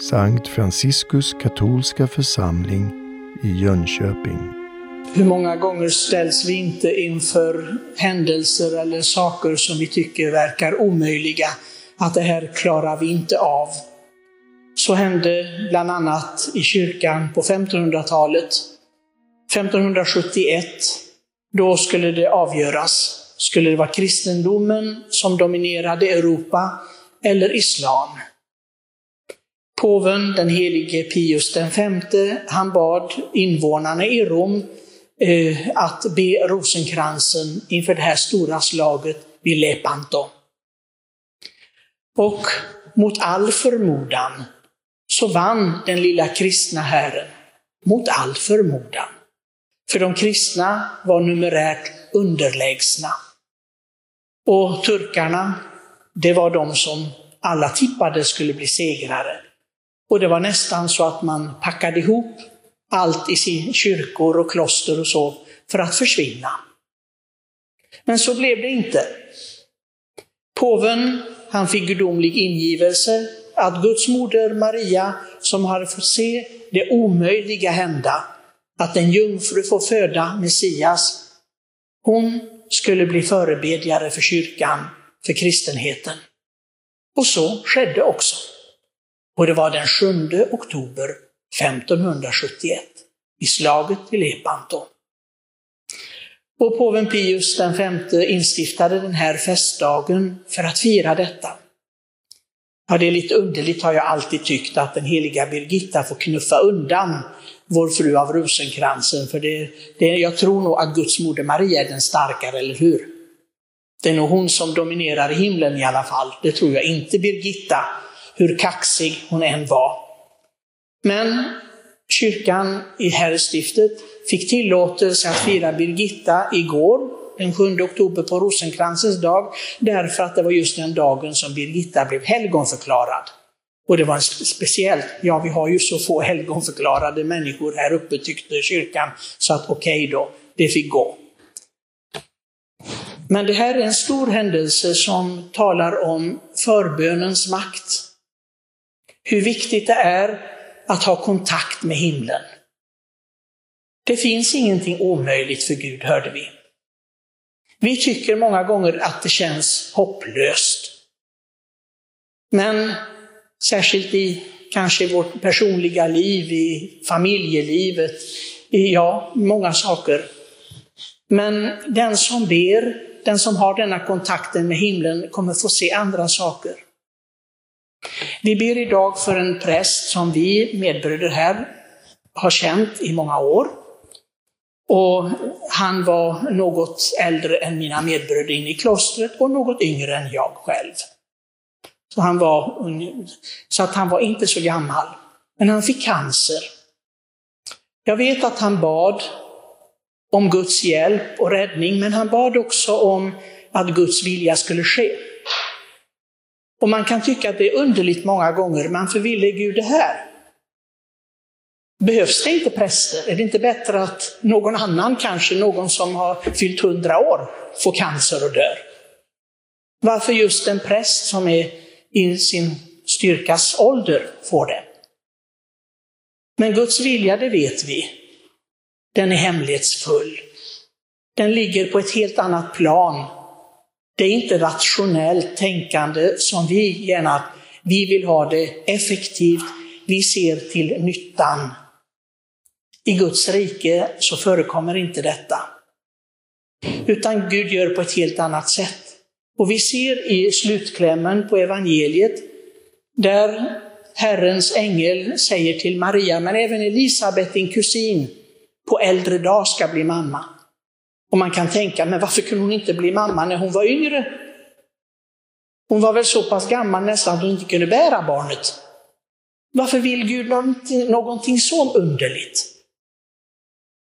Sankt Franciskus katolska församling i Jönköping. Hur många gånger ställs vi inte inför händelser eller saker som vi tycker verkar omöjliga, att det här klarar vi inte av. Så hände bland annat i kyrkan på 1500-talet. 1571, då skulle det avgöras. Skulle det vara kristendomen som dominerade Europa eller islam? Påven, den helige Pius V, han bad invånarna i Rom eh, att be rosenkransen inför det här stora slaget vid Lepanto. Och mot all förmodan så vann den lilla kristna herren. Mot all förmodan. För de kristna var numerärt underlägsna. Och turkarna, det var de som alla tippade skulle bli segrare. Och det var nästan så att man packade ihop allt i sin kyrkor och kloster och så för att försvinna. Men så blev det inte. Påven, han fick gudomlig ingivelse att Guds moder Maria, som hade fått se det omöjliga hända, att en jungfru får föda Messias, hon skulle bli förebedjare för kyrkan, för kristenheten. Och så skedde också. Och det var den 7 oktober 1571, i slaget vid Lepanto. Och påven Pius V instiftade den här festdagen för att fira detta. Ja, det är lite underligt har jag alltid tyckt att den heliga Birgitta får knuffa undan vår fru av rosenkransen, för det, det, jag tror nog att Guds moder Maria är den starkare, eller hur? Det är nog hon som dominerar i himlen i alla fall. Det tror jag inte Birgitta, hur kaxig hon än var. Men kyrkan i herrstiftet fick tillåtelse att fira Birgitta igår, den 7 oktober på rosenkransens dag, därför att det var just den dagen som Birgitta blev helgonförklarad. Och det var speciellt, ja vi har ju så få helgonförklarade människor här uppe tyckte kyrkan, så att okej okay då, det fick gå. Men det här är en stor händelse som talar om förbönens makt. Hur viktigt det är att ha kontakt med himlen. Det finns ingenting omöjligt för Gud, hörde vi. Vi tycker många gånger att det känns hopplöst. Men särskilt i kanske vårt personliga liv, i familjelivet, i ja, många saker. Men den som ber, den som har denna kontakten med himlen kommer få se andra saker. Vi ber idag för en präst som vi medbröder här har känt i många år. Och han var något äldre än mina medbröder inne i klostret och något yngre än jag själv. Så, han var, så att han var inte så gammal. Men han fick cancer. Jag vet att han bad om Guds hjälp och räddning, men han bad också om att Guds vilja skulle ske. Och man kan tycka att det är underligt många gånger, men för ville Gud det här? Behövs det inte präster? Är det inte bättre att någon annan, kanske någon som har fyllt hundra år, får cancer och dör? Varför just en präst som är i sin styrkas ålder får det? Men Guds vilja, det vet vi, den är hemlighetsfull. Den ligger på ett helt annat plan det är inte rationellt tänkande som vi gärna, vi vill ha det effektivt, vi ser till nyttan. I Guds rike så förekommer inte detta. Utan Gud gör på ett helt annat sätt. Och vi ser i slutklämmen på evangeliet, där Herrens ängel säger till Maria, men även Elisabet, din kusin, på äldre dag ska bli mamma. Och man kan tänka, men varför kunde hon inte bli mamma när hon var yngre? Hon var väl så pass gammal nästan att hon inte kunde bära barnet. Varför vill Gud någonting, någonting så underligt?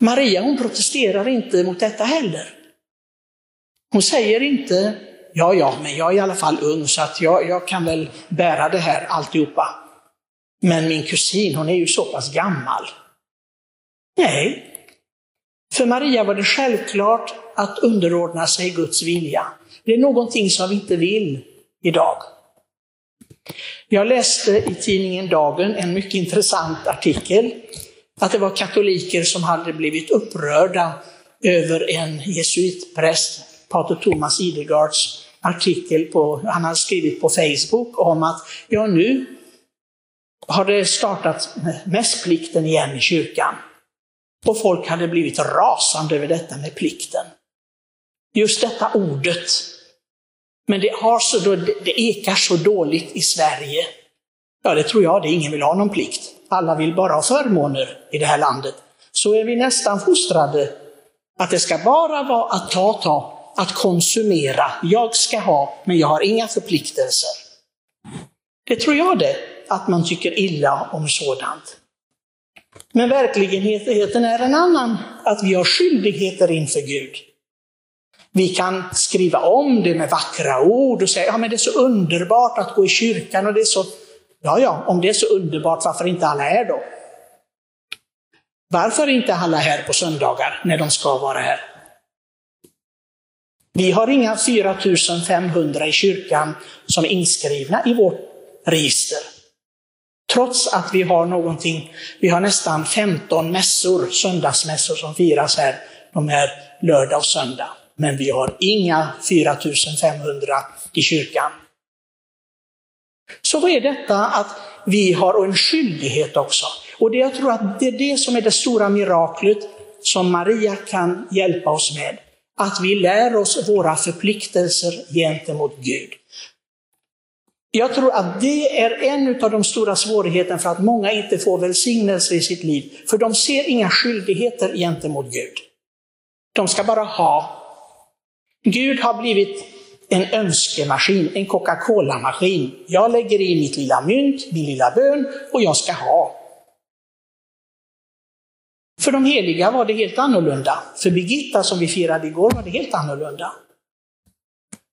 Maria hon protesterar inte mot detta heller. Hon säger inte, ja ja, men jag är i alla fall ung så att jag, jag kan väl bära det här alltihopa. Men min kusin, hon är ju så pass gammal. Nej, för Maria var det självklart att underordna sig Guds vilja. Det är någonting som vi inte vill idag. Jag läste i tidningen Dagen en mycket intressant artikel, att det var katoliker som hade blivit upprörda över en jesuitpräst, pater Thomas Idegards artikel på, han hade skrivit på Facebook om att ja nu har det startat mässplikten igen i kyrkan. Och folk hade blivit rasande över detta med plikten. Just detta ordet. Men det, har så, det ekar så dåligt i Sverige. Ja, det tror jag det. Ingen vill ha någon plikt. Alla vill bara ha förmåner i det här landet. Så är vi nästan fostrade att det ska bara vara att ta, ta, att konsumera. Jag ska ha, men jag har inga förpliktelser. Det tror jag det, att man tycker illa om sådant. Men verkligheten är en annan, att vi har skyldigheter inför Gud. Vi kan skriva om det med vackra ord och säga, ja men det är så underbart att gå i kyrkan och det är så, ja ja, om det är så underbart, varför inte alla här då? Varför är inte alla här på söndagar när de ska vara här? Vi har inga 4500 i kyrkan som är inskrivna i vårt register. Trots att vi har någonting, vi har nästan 15 mässor, söndagsmässor som firas här, de här lördag och söndag. Men vi har inga 4500 i kyrkan. Så vad är detta att vi har en skyldighet också? Och det, jag tror att det är det som är det stora miraklet som Maria kan hjälpa oss med. Att vi lär oss våra förpliktelser gentemot Gud. Jag tror att det är en av de stora svårigheterna för att många inte får välsignelse i sitt liv. För de ser inga skyldigheter gentemot Gud. De ska bara ha. Gud har blivit en önskemaskin, en Coca-Cola-maskin. Jag lägger i mitt lilla mynt, min lilla bön och jag ska ha. För de heliga var det helt annorlunda. För Birgitta som vi firade igår var det helt annorlunda.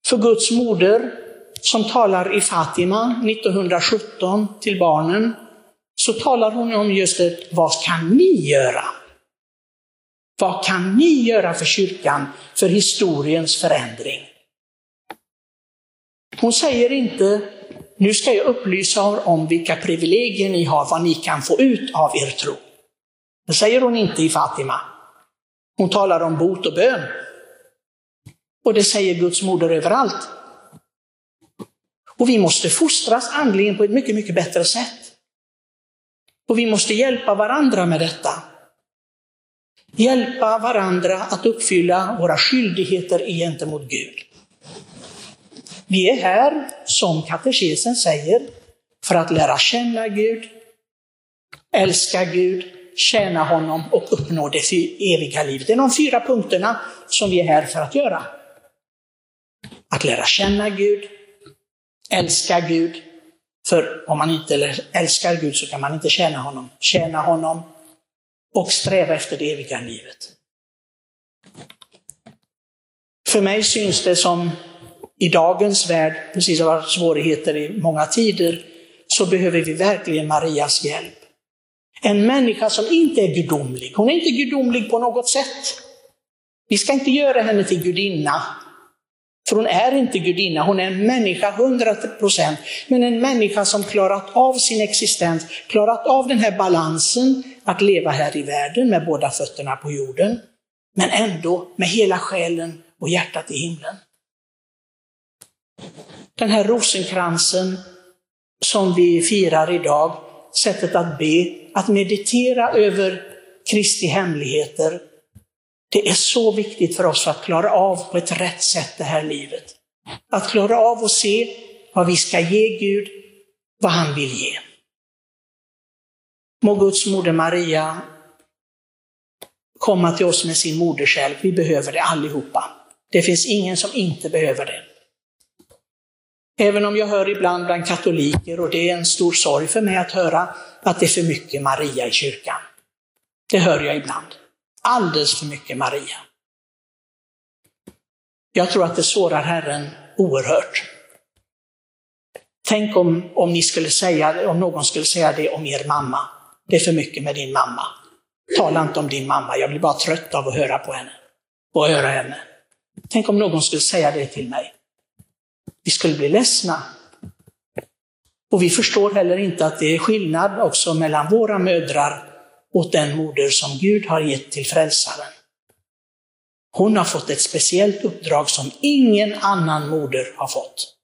För Guds moder som talar i Fatima 1917 till barnen, så talar hon om just det, vad kan ni göra? Vad kan ni göra för kyrkan, för historiens förändring? Hon säger inte, nu ska jag upplysa er om vilka privilegier ni har, vad ni kan få ut av er tro. Det säger hon inte i Fatima. Hon talar om bot och bön. Och det säger Guds moder överallt. Och vi måste fostras andligen på ett mycket, mycket bättre sätt. Och vi måste hjälpa varandra med detta. Hjälpa varandra att uppfylla våra skyldigheter gentemot Gud. Vi är här, som katekesen säger, för att lära känna Gud, älska Gud, tjäna honom och uppnå det eviga livet. Det är de fyra punkterna som vi är här för att göra. Att lära känna Gud, älska Gud, för om man inte älskar Gud så kan man inte tjäna honom. Tjäna honom och sträva efter det eviga livet. För mig syns det som i dagens värld, precis som har svårigheter i många tider, så behöver vi verkligen Marias hjälp. En människa som inte är gudomlig, hon är inte gudomlig på något sätt. Vi ska inte göra henne till gudinna, för hon är inte gudinna, hon är en människa 100 procent. Men en människa som klarat av sin existens, klarat av den här balansen, att leva här i världen med båda fötterna på jorden. Men ändå med hela själen och hjärtat i himlen. Den här rosenkransen som vi firar idag, sättet att be, att meditera över Kristi hemligheter, det är så viktigt för oss för att klara av på ett rätt sätt det här livet. Att klara av att se vad vi ska ge Gud, vad han vill ge. Må Guds moder Maria komma till oss med sin moderskärlek. Vi behöver det allihopa. Det finns ingen som inte behöver det. Även om jag hör ibland bland katoliker, och det är en stor sorg för mig att höra, att det är för mycket Maria i kyrkan. Det hör jag ibland. Alldeles för mycket Maria. Jag tror att det sårar Herren oerhört. Tänk om, om, ni skulle säga, om någon skulle säga det om er mamma. Det är för mycket med din mamma. Tala inte om din mamma, jag blir bara trött av att höra på henne och höra henne. Tänk om någon skulle säga det till mig. Vi skulle bli ledsna. Och vi förstår heller inte att det är skillnad också mellan våra mödrar åt den moder som Gud har gett till frälsaren. Hon har fått ett speciellt uppdrag som ingen annan moder har fått.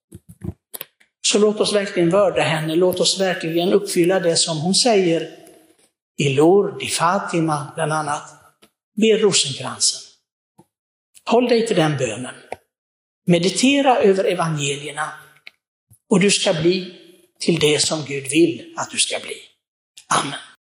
Så låt oss verkligen vörda henne, låt oss verkligen uppfylla det som hon säger i Lourdes, i Fatima bland annat. Be rosenkransen. Håll dig till den bönen. Meditera över evangelierna och du ska bli till det som Gud vill att du ska bli. Amen.